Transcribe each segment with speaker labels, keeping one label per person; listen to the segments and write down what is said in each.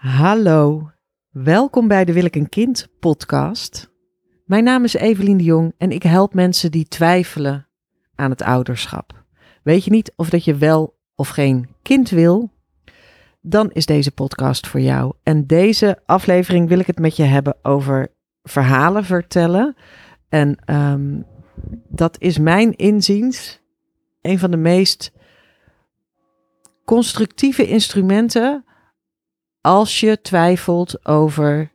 Speaker 1: Hallo, welkom bij de Wil ik een kind podcast. Mijn naam is Evelien de Jong en ik help mensen die twijfelen aan het ouderschap. Weet je niet of dat je wel of geen kind wil? Dan is deze podcast voor jou. En deze aflevering wil ik het met je hebben over verhalen vertellen. En ehm, dat is mijn inziens een van de meest constructieve instrumenten als je twijfelt over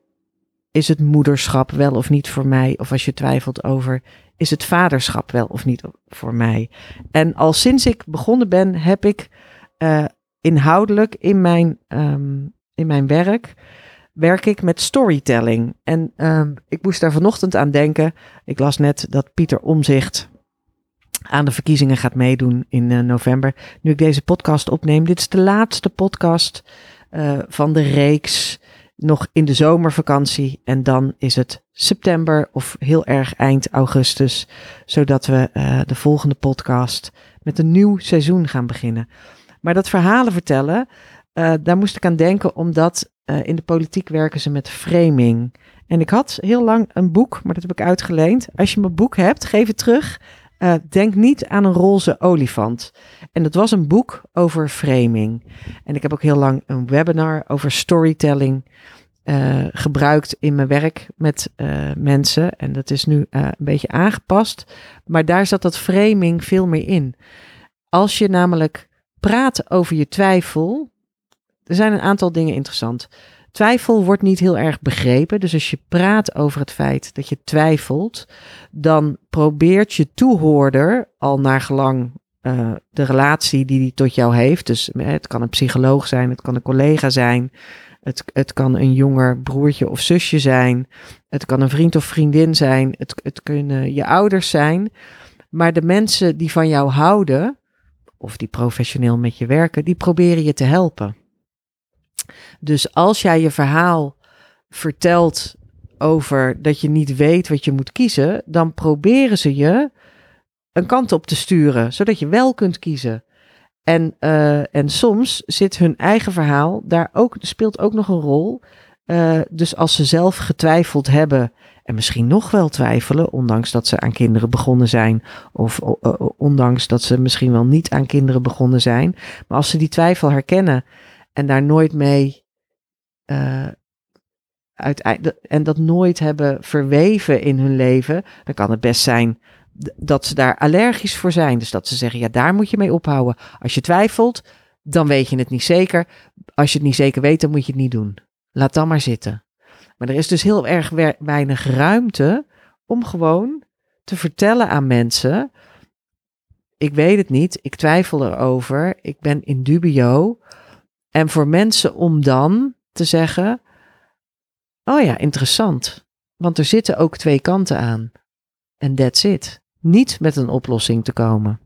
Speaker 1: is het moederschap wel of niet voor mij, of als je twijfelt over is het vaderschap wel of niet voor mij. En al sinds ik begonnen ben, heb ik uh, inhoudelijk in mijn, um, in mijn werk werk ik met storytelling. En um, ik moest daar vanochtend aan denken. Ik las net dat Pieter Omzicht aan de verkiezingen gaat meedoen in uh, november. Nu ik deze podcast opneem, dit is de laatste podcast uh, van de reeks nog in de zomervakantie. En dan is het september of heel erg eind augustus. Zodat we uh, de volgende podcast met een nieuw seizoen gaan beginnen. Maar dat verhalen vertellen, uh, daar moest ik aan denken, omdat in de politiek werken ze met framing. En ik had heel lang een boek, maar dat heb ik uitgeleend. Als je mijn boek hebt, geef het terug. Uh, denk niet aan een roze olifant. En dat was een boek over framing. En ik heb ook heel lang een webinar over storytelling uh, gebruikt in mijn werk met uh, mensen. En dat is nu een beetje aangepast. Maar daar zat dat framing veel meer in. Als je namelijk praat over je twijfel. Er zijn een aantal dingen interessant. Twijfel wordt niet heel erg begrepen. Dus als je praat over het feit dat je twijfelt, dan probeert je toehoorder al naar gelang uh, de relatie die die tot jou heeft. Dus het kan een psycholoog zijn, het kan een collega zijn, het, het kan een jonger broertje of zusje zijn, het kan een vriend of vriendin zijn, het, het kunnen je ouders zijn. Maar de mensen die van jou houden, of die professioneel met je werken, die proberen je te helpen. Dus als jij je verhaal vertelt over dat je niet weet wat je moet kiezen, dan proberen ze je een kant op te sturen, zodat je wel kunt kiezen. En, uh, en soms zit hun eigen verhaal daar ook, speelt ook nog een rol. Uh, dus als ze zelf getwijfeld hebben en misschien nog wel twijfelen, ondanks dat ze aan kinderen begonnen zijn, of ondanks dat ze misschien wel niet aan kinderen begonnen zijn, maar als ze die twijfel herkennen en daar nooit mee uh, en dat nooit hebben verweven in hun leven, dan kan het best zijn dat ze daar allergisch voor zijn. Dus dat ze zeggen, ja, daar moet je mee ophouden. Als je twijfelt, dan weet je het niet zeker. Als je het niet zeker weet, dan moet je het niet doen. Laat dan maar zitten. Maar er is dus heel erg weinig ruimte om gewoon te vertellen aan mensen: ik weet het niet, ik twijfel erover, ik ben in dubio. En voor mensen om dan te zeggen: Oh ja, interessant. Want er zitten ook twee kanten aan. En that's it. Niet met een oplossing te komen.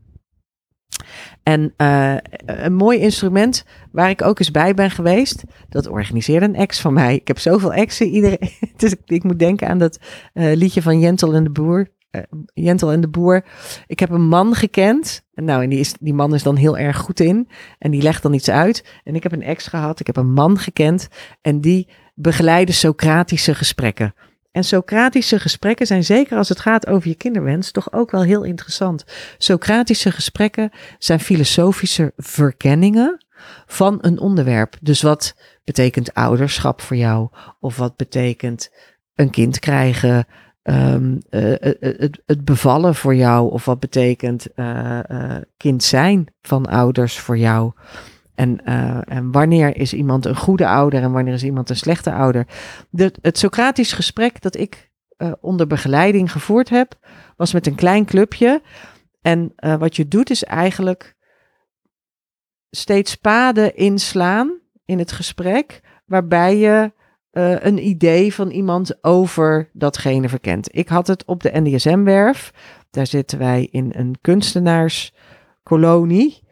Speaker 1: En uh, een mooi instrument waar ik ook eens bij ben geweest, dat organiseerde een ex van mij. Ik heb zoveel exen, iedereen. Dus ik, moet denken aan dat uh, liedje van Jentel en de Boer. Uh, Jentel en de Boer. Ik heb een man gekend. En nou, en die, is, die man is dan heel erg goed in. En die legt dan iets uit. En ik heb een ex gehad. Ik heb een man gekend. En die begeleide Socratische gesprekken. En Socratische gesprekken zijn zeker als het gaat over je kinderwens toch ook wel heel interessant. Socratische gesprekken zijn filosofische verkenningen van een onderwerp. Dus wat betekent ouderschap voor jou? Of wat betekent een kind krijgen? Um, uh, het, het, bevallen voor jou? Of wat betekent kind zijn van ouders voor jou? En, en, wanneer is iemand een goede ouder en wanneer is iemand een slechte ouder? De, het Socratisch gesprek dat ik onder begeleiding gevoerd heb, was met een klein clubje. En wat je doet is eigenlijk steeds paden inslaan in het gesprek, waarbij je een idee van iemand over datgene verkent. Ik had het op de NDSM-werf. Daar zitten wij in een kunstenaarskolonie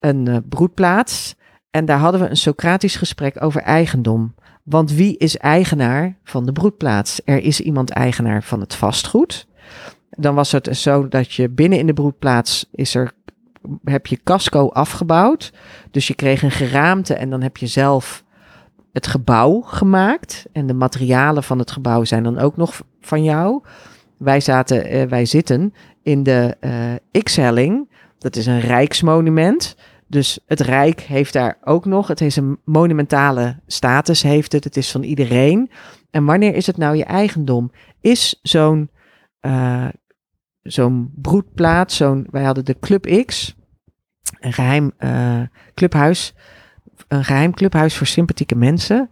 Speaker 1: een uh, broedplaats. En daar hadden we een Socratisch gesprek over eigendom. Want wie is eigenaar van de broedplaats? Er is iemand eigenaar van het vastgoed. Dan was het zo dat je binnen in de broedplaats is er, heb je casco afgebouwd. Dus je kreeg een geraamte en dan heb je zelf het gebouw gemaakt. En de materialen van het gebouw zijn dan ook nog van jou. Wij, zaten, eh, wij zitten in de uh, X-helling. Dat is een rijksmonument. Dus het Rijk heeft daar ook nog. Het heeft een monumentale status, heeft het. Het is van iedereen. En wanneer is het nou je eigendom? Is zo'n uh, zo'n broedplaats, zo'n, wij hadden de Club X, een geheim clubhuis, een geheim clubhuis voor sympathieke mensen.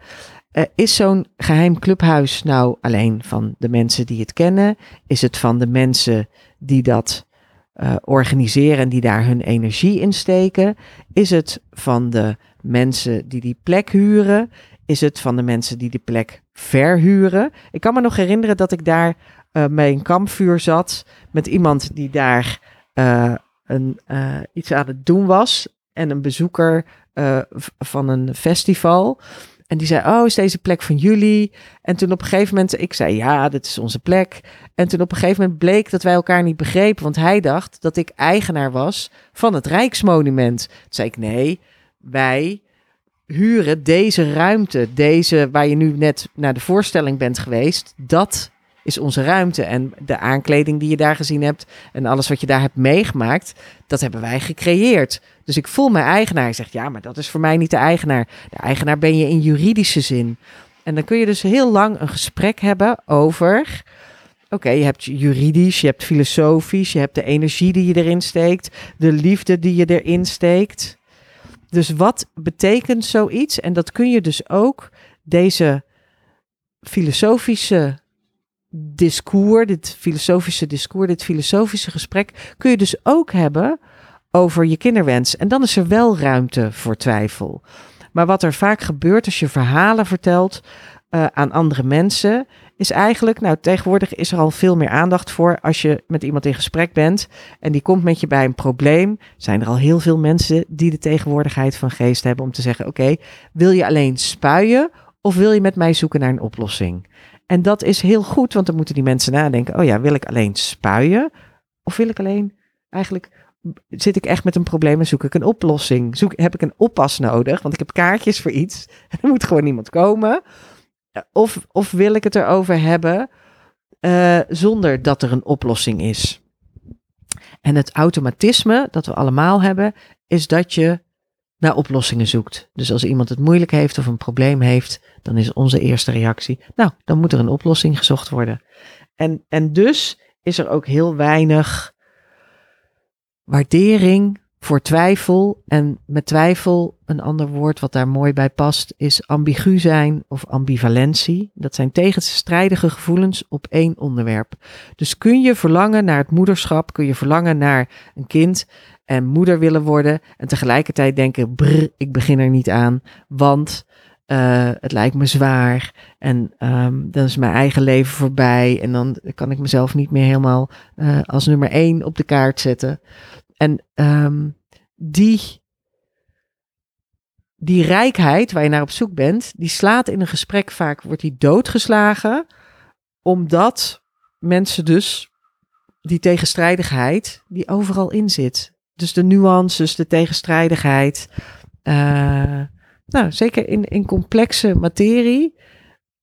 Speaker 1: Uh, is zo'n geheim clubhuis nou alleen van de mensen die het kennen? Is het van de mensen die dat uh, organiseren en die daar hun energie in steken? Is het van de mensen die die plek huren? Is het van de mensen die die plek verhuren? Ik kan me nog herinneren dat ik daar uh, bij een kampvuur zat met iemand die daar een, iets aan het doen was en een bezoeker van een festival. En die zei, oh, is deze plek van jullie? En toen op een gegeven moment, ik zei, ja, dit is onze plek. En toen op een gegeven moment bleek dat wij elkaar niet begrepen, want hij dacht dat ik eigenaar was van het Rijksmonument. Toen zei ik, nee, wij huren deze ruimte, deze waar je nu net naar de voorstelling bent geweest, dat is onze ruimte. En de aankleding die je daar gezien hebt en alles wat je daar hebt meegemaakt, dat hebben wij gecreëerd. Dus ik voel mijn eigenaar. Hij zegt, ja, maar dat is voor mij niet de eigenaar. De eigenaar ben je in juridische zin. En dan kun je dus heel lang een gesprek hebben over... Oké, je hebt juridisch, je hebt filosofisch, je hebt de energie die je erin steekt, de liefde die je erin steekt. Dus wat betekent zoiets? En dat kun je dus ook, deze filosofische discours, dit filosofische discours, dit filosofische gesprek, kun je dus ook hebben over je kinderwens. En dan is er wel ruimte voor twijfel. Maar wat er vaak gebeurt als je verhalen vertelt uh, aan andere mensen, is eigenlijk, nou tegenwoordig is er al veel meer aandacht voor als je met iemand in gesprek bent en die komt met je bij een probleem, zijn er al heel veel mensen die de tegenwoordigheid van geest hebben om te zeggen, oké, wil je alleen spuien of wil je met mij zoeken naar een oplossing? En dat is heel goed, want dan moeten die mensen nadenken: oh ja, wil ik alleen spuien? Of wil ik alleen eigenlijk zit ik echt met een probleem en zoek ik een oplossing? Zoek, heb ik een oppas nodig? Want ik heb kaartjes voor iets en er moet gewoon iemand komen. Of, of wil ik het erover hebben uh, zonder dat er een oplossing is? En het automatisme dat we allemaal hebben, is dat je naar oplossingen zoekt. Dus als iemand het moeilijk heeft of een probleem heeft, dan is onze eerste reactie, nou, dan moet er een oplossing gezocht worden. En, en dus is er ook heel weinig waardering voor twijfel. En met twijfel, een ander woord wat daar mooi bij past, is ambigu zijn of ambivalentie. Dat zijn tegenstrijdige gevoelens op één onderwerp. Dus kun je verlangen naar het moederschap, kun je verlangen naar een kind en moeder willen worden en tegelijkertijd denken, brr, ik begin er niet aan, want uh, het lijkt me zwaar en um, dan is mijn eigen leven voorbij en dan kan ik mezelf niet meer helemaal uh, als nummer één op de kaart zetten. En um, die, die rijkheid waar je naar op zoek bent, die slaat in een gesprek vaak, wordt die doodgeslagen, omdat mensen dus die tegenstrijdigheid, die overal in zit. Dus de nuances, de tegenstrijdigheid. Uh, nou, zeker in, in complexe materie,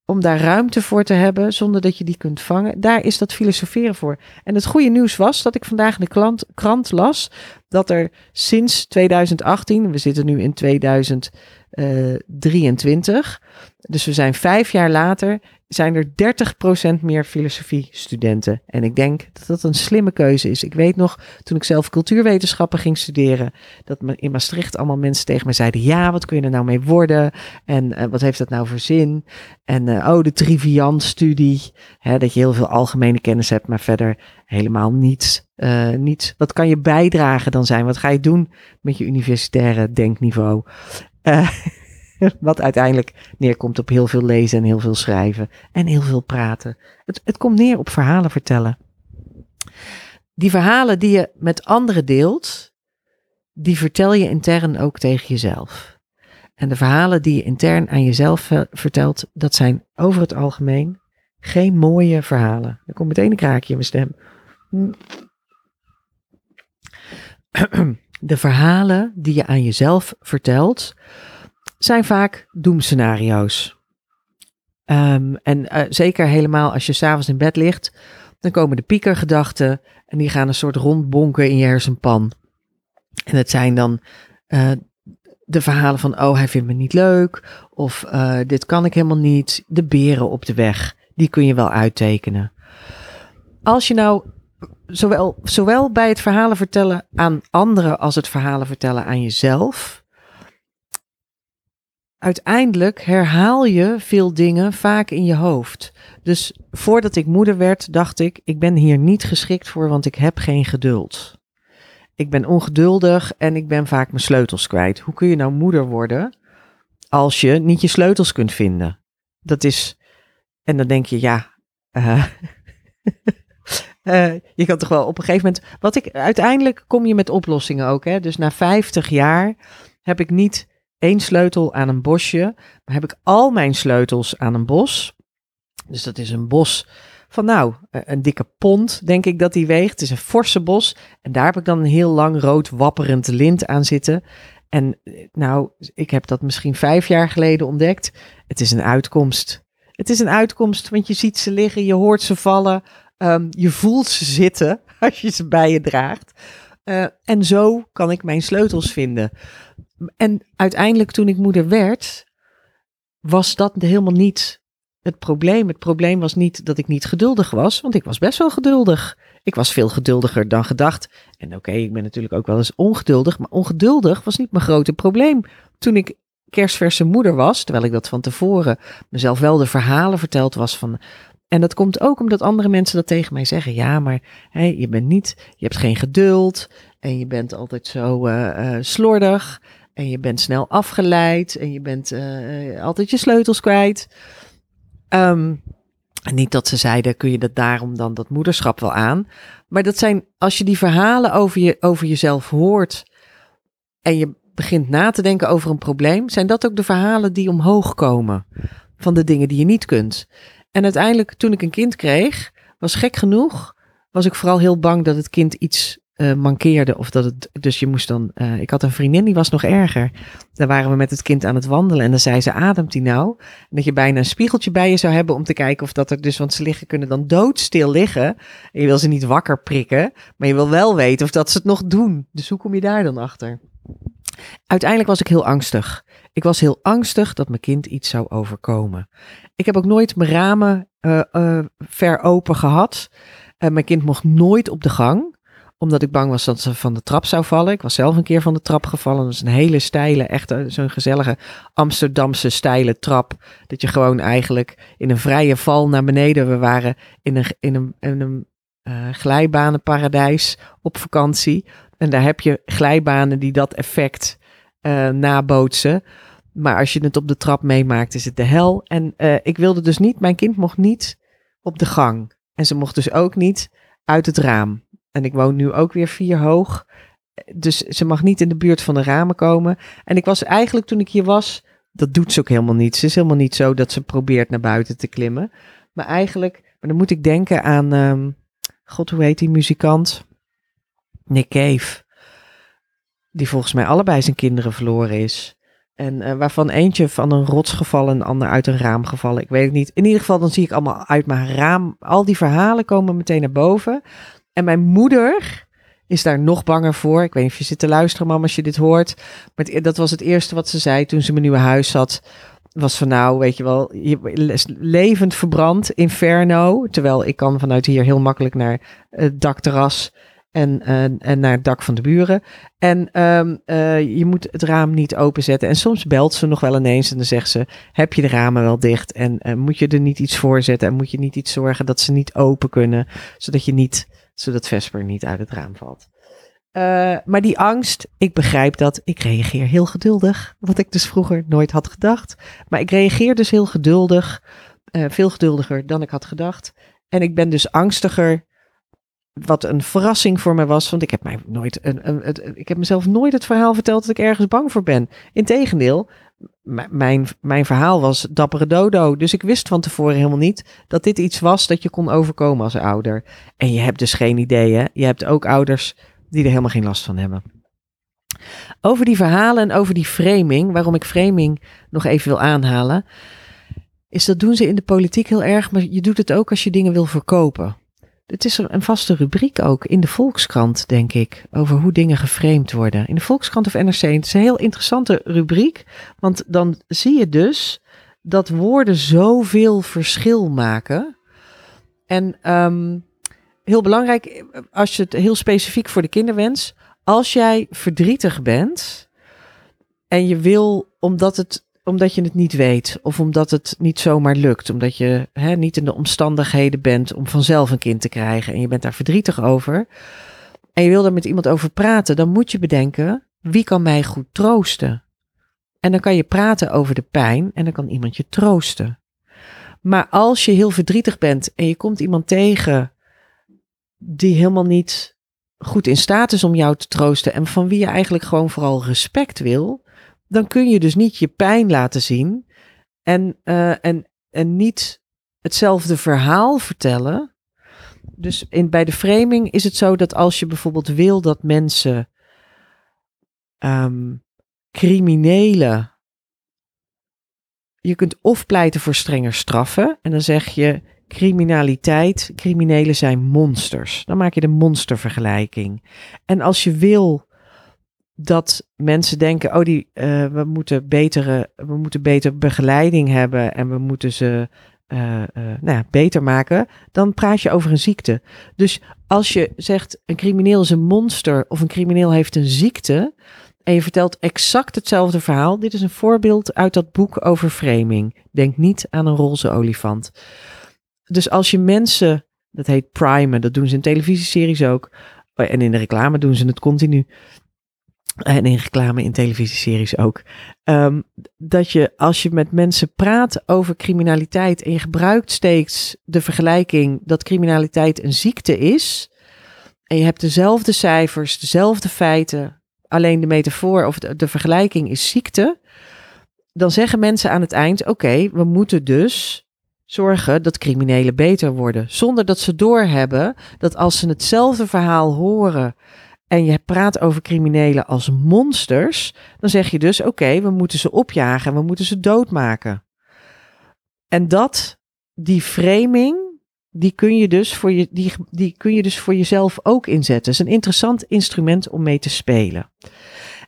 Speaker 1: om daar ruimte voor te hebben zonder dat je die kunt vangen, daar is dat filosoferen voor. En het goede nieuws was dat ik vandaag in de krant, krant las dat er sinds 2018, we zitten nu in 2023, dus we zijn vijf jaar later, zijn er 30% meer filosofie-studenten. En ik denk dat dat een slimme keuze is. Ik weet nog, toen ik zelf cultuurwetenschappen ging studeren, dat in Maastricht allemaal mensen tegen me zeiden: Ja, wat kun je er nou mee worden? En uh, wat heeft dat nou voor zin? En uh, oh, de Triviant-studie. Dat je heel veel algemene kennis hebt, maar verder helemaal niets. Niets. Wat kan je bijdragen dan zijn? Wat ga je doen met je universitaire denkniveau? Wat uiteindelijk neerkomt op heel veel lezen en heel veel schrijven en heel veel praten. Het, het komt neer op verhalen vertellen. Die verhalen die je met anderen deelt, die vertel je intern ook tegen jezelf. En de verhalen die je intern aan jezelf vertelt, dat zijn over het algemeen geen mooie verhalen. Er komt meteen een kraakje in mijn stem. De verhalen die je aan jezelf vertelt, zijn vaak doemscenario's. Um, en uh, zeker helemaal als je s'avonds in bed ligt, dan komen de piekergedachten en die gaan een soort rondbonken in je hersenpan. En het zijn dan uh, de verhalen van, oh hij vindt me niet leuk, of uh, dit kan ik helemaal niet, de beren op de weg, die kun je wel uittekenen. Als je nou zowel, zowel bij het verhalen vertellen aan anderen als het verhalen vertellen aan jezelf, uiteindelijk herhaal je veel dingen vaak in je hoofd. Dus voordat ik moeder werd, dacht ik: ik ben hier niet geschikt voor, want ik heb geen geduld. Ik ben ongeduldig en ik ben vaak mijn sleutels kwijt. Hoe kun je nou moeder worden als je niet je sleutels kunt vinden? Dat is. En dan denk je, ja. Uh, uh, je kan toch wel op een gegeven moment. Wat ik uiteindelijk kom je met oplossingen ook. Hè? Dus na 50 jaar heb ik niet één sleutel aan een bosje, maar heb ik al mijn sleutels aan een bos. Dus dat is een bos van nou, eh, een dikke pond denk ik dat die weegt. Het is een forse bos en daar heb ik dan een heel lang rood wapperend lint aan zitten. En eh, nou, ik heb dat misschien vijf jaar geleden ontdekt. Het is een uitkomst. Het is een uitkomst, want je ziet ze liggen, je hoort ze vallen, um, je voelt ze zitten als je ze bij je draagt. Uh, en zo kan ik mijn sleutels vinden. En uiteindelijk toen ik moeder werd, was dat helemaal niet het probleem. Het probleem was niet dat ik niet geduldig was, want ik was best wel geduldig. Ik was veel geduldiger dan gedacht. En oké, ik ben natuurlijk ook wel eens ongeduldig, maar ongeduldig was niet mijn grote probleem. Toen ik kerstverse moeder was, terwijl ik dat van tevoren mezelf wel de verhalen verteld was van. En dat komt ook omdat andere mensen dat tegen mij zeggen. Ja, maar je bent niet, je hebt geen geduld en je bent altijd zo uh, uh, slordig. En je bent snel afgeleid en je bent uh, altijd je sleutels kwijt. Um, niet dat ze zeiden, kun je dat daarom dan dat moederschap wel aan. Maar dat zijn, als je die verhalen over, je, over jezelf hoort en je begint na te denken over een probleem, zijn dat ook de verhalen die omhoog komen van de dingen die je niet kunt. En uiteindelijk, toen ik een kind kreeg, was gek genoeg, was ik vooral heel bang dat het kind iets uh, mankeerde. Of dat het, dus je moest dan, uh, ik had een vriendin die was nog erger. Daar waren we met het kind aan het wandelen en dan zei ze, ademt die nou? En dat je bijna een spiegeltje bij je zou hebben om te kijken of dat er dus, want ze liggen, kunnen dan doodstil liggen. En je wil ze niet wakker prikken, maar je wil wel weten of dat ze het nog doen. Dus hoe kom je daar dan achter? Uiteindelijk was ik heel angstig. Ik was heel angstig dat mijn kind iets zou overkomen. Ik heb ook nooit mijn ramen uh, ver open gehad. Uh, mijn kind mocht nooit op de gang omdat ik bang was dat ze van de trap zou vallen. Ik was zelf een keer van de trap gevallen. Dat is een hele steile, echt zo'n gezellige Amsterdamse steile trap. Dat je gewoon eigenlijk in een vrije val naar beneden. We waren in een, in een, in een glijbanenparadijs op vakantie. En daar heb je glijbanen die dat effect nabootsen. Maar als je het op de trap meemaakt, is het de hel. En uh, ik wilde dus niet, mijn kind mocht niet op de gang. En ze mocht dus ook niet uit het raam. En ik woon nu ook weer vier hoog. Dus ze mag niet in de buurt van de ramen komen. En ik was eigenlijk toen ik hier was, dat doet ze ook helemaal niet. Ze is helemaal niet zo dat ze probeert naar buiten te klimmen. Maar eigenlijk, maar dan moet ik denken aan, um, god hoe heet die muzikant? Nick Cave. Die volgens mij allebei zijn kinderen verloren is. En uh, waarvan eentje van een rots gevallen en ander uit een raam gevallen. Ik weet het niet. In ieder geval, dan zie ik allemaal uit mijn raam. Al die verhalen komen meteen naar boven. En mijn moeder is daar nog banger voor. Ik weet niet of je zit te luisteren, mam, als je dit hoort. Maar dat was het eerste wat ze zei toen ze mijn nieuwe huis zat. Was van nou, weet je wel, levend verbrand, inferno. Terwijl ik kan vanuit hier heel makkelijk naar het dakterras en, uh, en naar het dak van de buren. En um, uh, je moet het raam niet openzetten. En soms belt ze nog wel ineens en dan zegt ze: Heb je de ramen wel dicht? En uh, moet je er niet iets voor zetten? En moet je niet iets zorgen dat ze niet open kunnen, zodat je niet zodat Vesper niet uit het raam valt. Maar die angst, ik begrijp dat. Ik reageer heel geduldig, wat ik dus vroeger nooit had gedacht. Maar ik reageer dus heel geduldig, veel geduldiger dan ik had gedacht. En ik ben dus angstiger, wat een verrassing voor mij was. Want ik heb, mij nooit een, een, ik heb mezelf nooit het verhaal verteld dat ik ergens bang voor ben. Integendeel, mijn, mijn verhaal was dappere dodo. Dus ik wist van tevoren helemaal niet dat dit iets was dat je kon overkomen als ouder. En je hebt dus geen idee? Je hebt ook ouders die er helemaal geen last van hebben. Over die verhalen en over die framing, waarom ik framing nog even wil aanhalen, is dat doen ze in de politiek heel erg, maar je doet het ook als je dingen wil verkopen. Het is een vaste rubriek ook in de Volkskrant, denk ik, over hoe dingen geframed worden. In de Volkskrant of NRC. Het is een heel interessante rubriek, want dan zie je dus dat woorden zoveel verschil maken. En ehm, heel belangrijk, als je het heel specifiek voor de kinderwens, als jij verdrietig bent en je wil, omdat, het, omdat je het niet weet of omdat het niet zomaar lukt, omdat je hè, niet in de omstandigheden bent om vanzelf een kind te krijgen en je bent daar verdrietig over en je wil daar met iemand over praten, dan moet je bedenken, wie kan mij goed troosten? En dan kan je praten over de pijn en dan kan iemand je troosten. Maar als je heel verdrietig bent en je komt iemand tegen die helemaal niet goed in staat is om jou te troosten en van wie je eigenlijk gewoon vooral respect wil, dan kun je dus niet je pijn laten zien en, uh, en, en niet hetzelfde verhaal vertellen. Dus in, bij de framing is het zo dat als je bijvoorbeeld wil dat mensen um, criminelen. Je kunt of pleiten voor strenger straffen en dan zeg je criminaliteit, criminelen zijn monsters. Dan maak je de monstervergelijking. En als je wil dat mensen denken, oh die, uh, we moeten betere, we moeten beter begeleiding hebben en we moeten ze uh, uh, nou ja, beter maken, dan praat je over een ziekte. Dus als je zegt een crimineel is een monster of een crimineel heeft een ziekte, en je vertelt exact hetzelfde verhaal. Dit is een voorbeeld uit dat boek over framing. Denk niet aan een roze olifant. Dus als je mensen, dat heet primen, dat doen ze in televisieseries ook. En in de reclame doen ze het continu. En in reclame in televisieseries ook. Um, dat je als je met mensen praat over criminaliteit en je gebruikt steeds de vergelijking dat criminaliteit een ziekte is. En je hebt dezelfde cijfers, dezelfde feiten, alleen de metafoor of de, vergelijking is ziekte, dan zeggen mensen aan het eind: oké, we moeten dus zorgen dat criminelen beter worden. Zonder dat ze doorhebben dat als ze hetzelfde verhaal horen en je praat over criminelen als monsters, dan zeg je dus: oké, we moeten ze opjagen, we moeten ze doodmaken. En dat, die framing, die kun je dus voor, je, die, die kun je dus voor jezelf ook inzetten. Het is een interessant instrument om mee te spelen.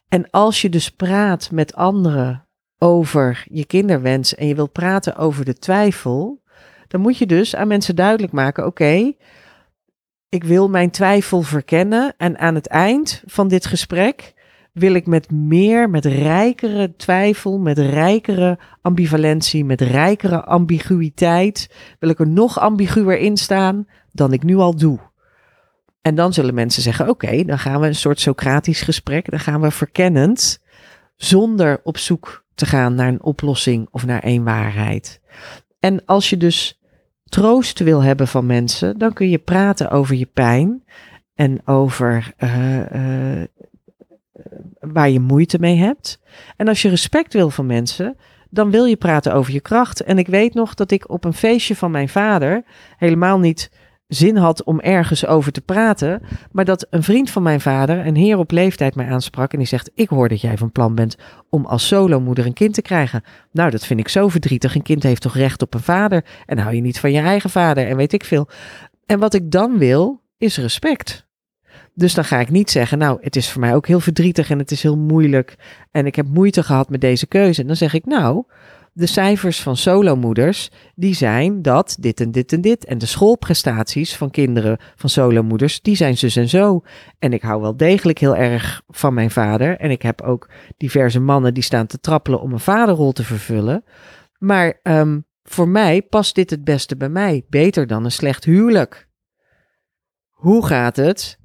Speaker 1: En als je dus praat met anderen over je kinderwens en je wil praten over de twijfel, dan moet je dus aan mensen duidelijk maken: oké, ik wil mijn twijfel verkennen en aan het eind van dit gesprek wil ik met meer, met rijkere twijfel, met rijkere ambivalentie, met rijkere ambiguïteit, wil ik er nog ambiguer in staan dan ik nu al doe. En dan zullen mensen zeggen: Oké, dan gaan we een soort Socratisch gesprek, dan gaan we verkennend, zonder op zoek te gaan naar een oplossing of naar één waarheid. En als je dus troost wil hebben van mensen, dan kun je praten over je pijn en over uh, uh, waar je moeite mee hebt. En als je respect wil van mensen, dan wil je praten over je kracht. En ik weet nog dat ik op een feestje van mijn vader helemaal niet zin had om ergens over te praten. Maar dat een vriend van mijn vader, een heer op leeftijd, mij aansprak. En die zegt: Ik hoor dat jij van plan bent om als solomoeder een kind te krijgen. Nou, dat vind ik zo verdrietig. Een kind heeft toch recht op een vader. En hou je niet van je eigen vader en weet ik veel. En wat ik dan wil, is respect. Dus dan ga ik niet zeggen, nou, het is voor mij ook heel verdrietig en het is heel moeilijk en ik heb moeite gehad met deze keuze. En dan zeg ik, nou, de cijfers van solomoeders, die zijn dat dit en dit en dit. En de schoolprestaties van kinderen van solomoeders, die zijn zus en zo. En ik hou wel degelijk heel erg van mijn vader. En ik heb ook diverse mannen die staan te trappelen om een vaderrol te vervullen. Maar um, voor mij past dit het beste bij mij. Beter dan een slecht huwelijk. Hoe gaat het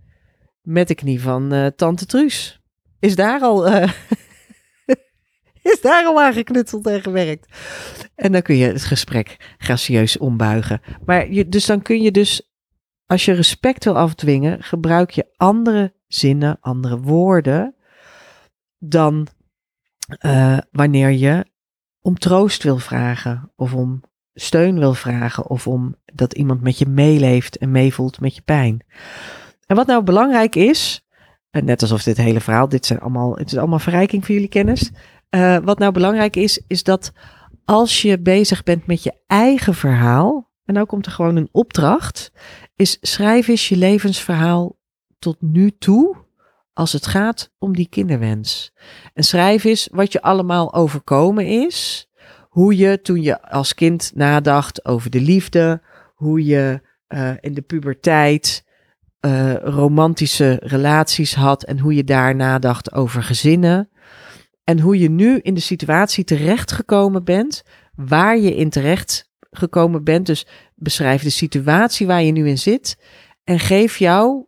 Speaker 1: met de knie van uh, tante Truus. Is daar al, uh, is daar al aan geknutseld en gewerkt. En dan kun je het gesprek gracieus ombuigen. Maar je, dus dan kun je dus, als je respect wil afdwingen, gebruik je andere zinnen, andere woorden dan uh, wanneer je om troost wil vragen of om steun wil vragen of om dat iemand met je meeleeft en meevoelt met je pijn. En wat nou belangrijk is, En net alsof dit hele verhaal, dit zijn allemaal, het is allemaal verrijking voor jullie kennis. Uh, wat nou belangrijk is, is dat als je bezig bent met je eigen verhaal, en nou komt er gewoon een opdracht, is schrijf eens je levensverhaal tot nu toe als het gaat om die kinderwens. En schrijf eens wat je allemaal overkomen is. Hoe je toen je als kind nadacht over de liefde, hoe je uh, in de puberteit uh, romantische relaties had en hoe je daar nadacht over gezinnen. En hoe je nu in de situatie terechtgekomen bent, waar je in terecht gekomen bent. Dus beschrijf de situatie waar je nu in zit en geef jou,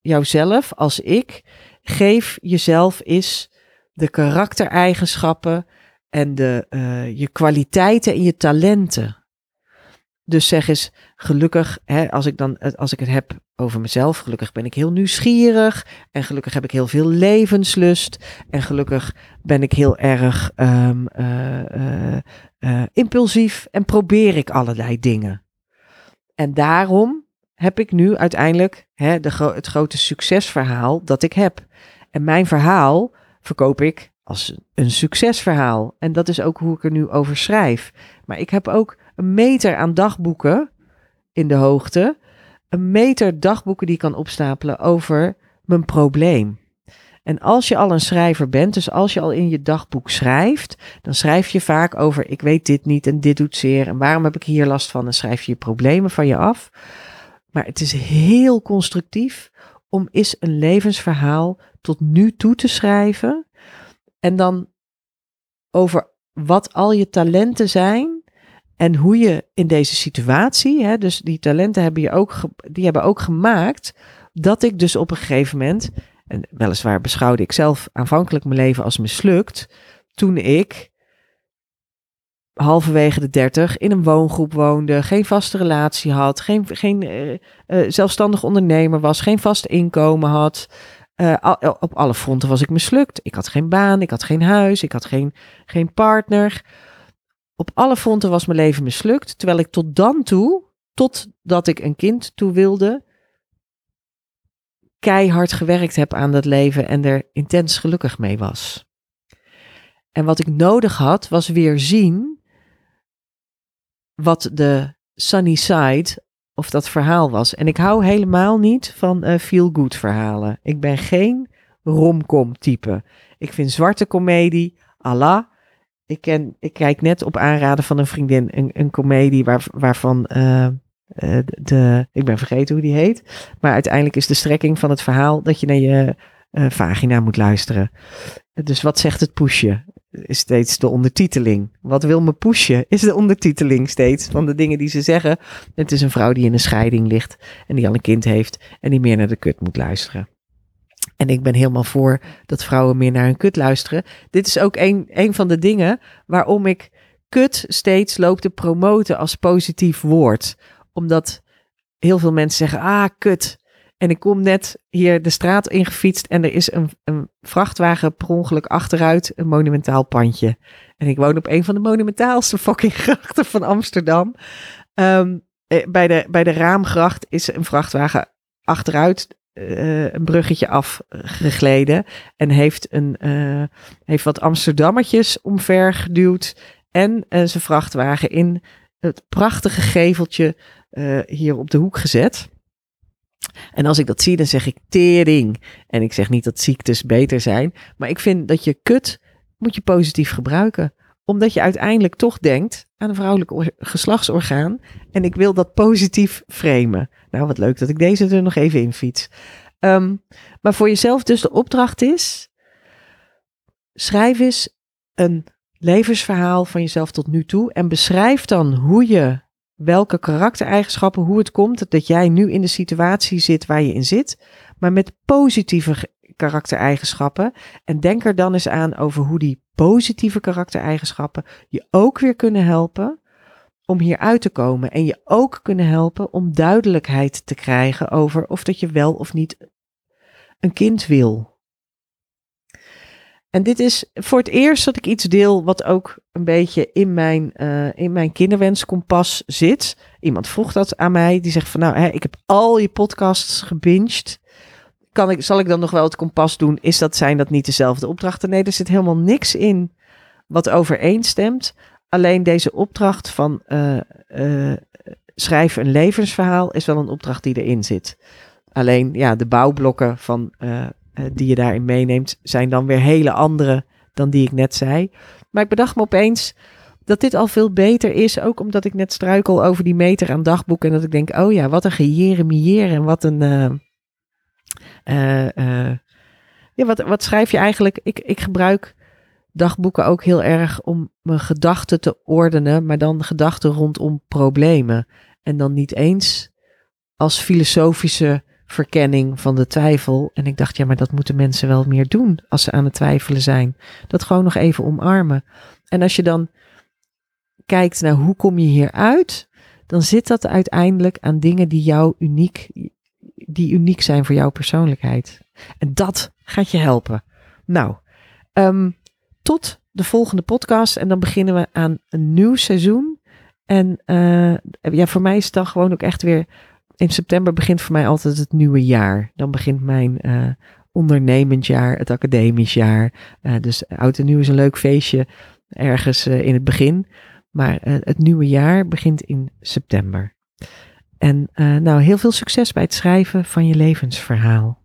Speaker 1: jouzelf als ik, geef jezelf eens de karaktereigenschappen en de, uh, je kwaliteiten en je talenten. Dus zeg eens, gelukkig, hè, als, ik dan, als ik het heb over mezelf, gelukkig ben ik heel nieuwsgierig. En gelukkig heb ik heel veel levenslust. En gelukkig ben ik heel erg um, uh, uh, impulsief en probeer ik allerlei dingen. En daarom heb ik nu uiteindelijk hè, de het grote succesverhaal dat ik heb. En mijn verhaal verkoop ik als een succesverhaal. En dat is ook hoe ik er nu over schrijf. Maar ik heb ook een meter aan dagboeken in de hoogte. Een meter dagboeken die ik kan opstapelen over mijn probleem. En als je al een schrijver bent, dus als je al in je dagboek schrijft, dan schrijf je vaak over ik weet dit niet en dit doet zeer en waarom heb ik hier last van en schrijf je je problemen van je af. Maar het is heel constructief om eens een levensverhaal tot nu toe te schrijven en dan over wat al je talenten zijn en hoe je in deze situatie, hè, dus die talenten hebben, je ook, die hebben ook gemaakt dat ik dus op een gegeven moment, en weliswaar beschouwde ik zelf aanvankelijk mijn leven als mislukt, toen ik halverwege de dertig in een woongroep woonde, geen vaste relatie had, geen, geen uh, uh, zelfstandig ondernemer was, geen vast inkomen had. Uh, op alle fronten was ik mislukt. Ik had geen baan, ik had geen huis, ik had geen, geen partner op alle fronten was mijn leven mislukt. Terwijl ik tot dan toe, totdat ik een kind toe wilde, keihard gewerkt heb aan dat leven en er intens gelukkig mee was. En wat ik nodig had, was weer zien wat de sunny side of dat verhaal was. En ik hou helemaal niet van uh, feel-good verhalen. Ik ben geen romcom type. Ik vind zwarte komedie, Allah, ik, ken, ik kijk net op aanraden van een vriendin een, een komedie waar, waarvan uh, de, ik ben vergeten hoe die heet. Maar uiteindelijk is de strekking van het verhaal dat je naar je uh, vagina moet luisteren. Dus wat zegt het pushje? Is steeds de ondertiteling. Wat wil me pushen? Is de ondertiteling steeds van de dingen die ze zeggen. Het is een vrouw die in een scheiding ligt en die al een kind heeft en die meer naar de kut moet luisteren. En ik ben helemaal voor dat vrouwen meer naar hun kut luisteren. Dit is ook een, een van de dingen waarom ik kut steeds loop te promoten als positief woord. Omdat heel veel mensen zeggen, ah, kut. En ik kom net hier de straat ingefietst en er is een, een vrachtwagen per ongeluk achteruit een monumentaal pandje. En ik woon op een van de monumentaalste fucking grachten van Amsterdam. Um, bij, de, bij de Raamgracht is een vrachtwagen achteruit uh, een bruggetje afgegleden en heeft, een, uh, heeft wat Amsterdammertjes omver geduwd en uh, zijn vrachtwagen in het prachtige geveltje hier op de hoek gezet. En als ik dat zie, dan zeg ik tering. En ik zeg niet dat ziektes beter zijn, maar ik vind dat je kut moet je positief gebruiken omdat je uiteindelijk toch denkt aan een vrouwelijk geslachtsorgaan. En ik wil dat positief framen. Nou, wat leuk dat ik deze er nog even in fiets. Um, maar voor jezelf dus de opdracht is: schrijf eens een levensverhaal van jezelf tot nu toe. En beschrijf dan hoe je, welke karaktereigenschappen, hoe het komt dat jij nu in de situatie zit waar je in zit. Maar met positieve karaktereigenschappen. En denk er dan eens aan over hoe die positieve karaktereigenschappen je ook weer kunnen helpen om hier uit te komen. En je ook kunnen helpen om duidelijkheid te krijgen over of dat je wel of niet een kind wil. En dit is voor het eerst dat ik iets deel wat ook een beetje in mijn, uh, in mijn kinderwenskompas zit. Iemand vroeg dat aan mij. Die zegt van nou, hè, ik heb al je podcasts gebinged kan ik, zal ik dan nog wel het kompas doen? Is dat zijn dat niet dezelfde opdrachten? Nee, er zit helemaal niks in wat overeenstemt. Alleen deze opdracht van uh, uh, schrijf een levensverhaal is wel een opdracht die erin zit. Alleen ja, de bouwblokken van, uh, die je daarin meeneemt zijn dan weer hele andere dan die ik net zei. Maar ik bedacht me opeens dat dit al veel beter is. Ook omdat ik net struikel over die meter aan dagboeken. En dat ik denk, oh ja, wat een gejeremieer en wat een... Ja, wat, wat schrijf je eigenlijk? Ik, ik gebruik dagboeken ook heel erg om mijn gedachten te ordenen, maar dan gedachten rondom problemen. En dan niet eens als filosofische verkenning van de twijfel. En ik dacht, ja, maar dat moeten mensen wel meer doen als ze aan het twijfelen zijn. Dat gewoon nog even omarmen. En als je dan kijkt naar hoe kom je hier uit, dan zit dat uiteindelijk aan dingen die jou uniek, die uniek zijn voor jouw persoonlijkheid. En dat gaat je helpen. Nou, um, tot de volgende podcast. En dan beginnen we aan een nieuw seizoen. En uh, ja, voor mij is dan gewoon ook echt weer. In september begint voor mij altijd het nieuwe jaar. Dan begint mijn uh, ondernemend jaar, het academisch jaar. Uh, dus oud en nieuw is een leuk feestje ergens in het begin. Maar het nieuwe jaar begint in september. En nou, heel veel succes bij het schrijven van je levensverhaal.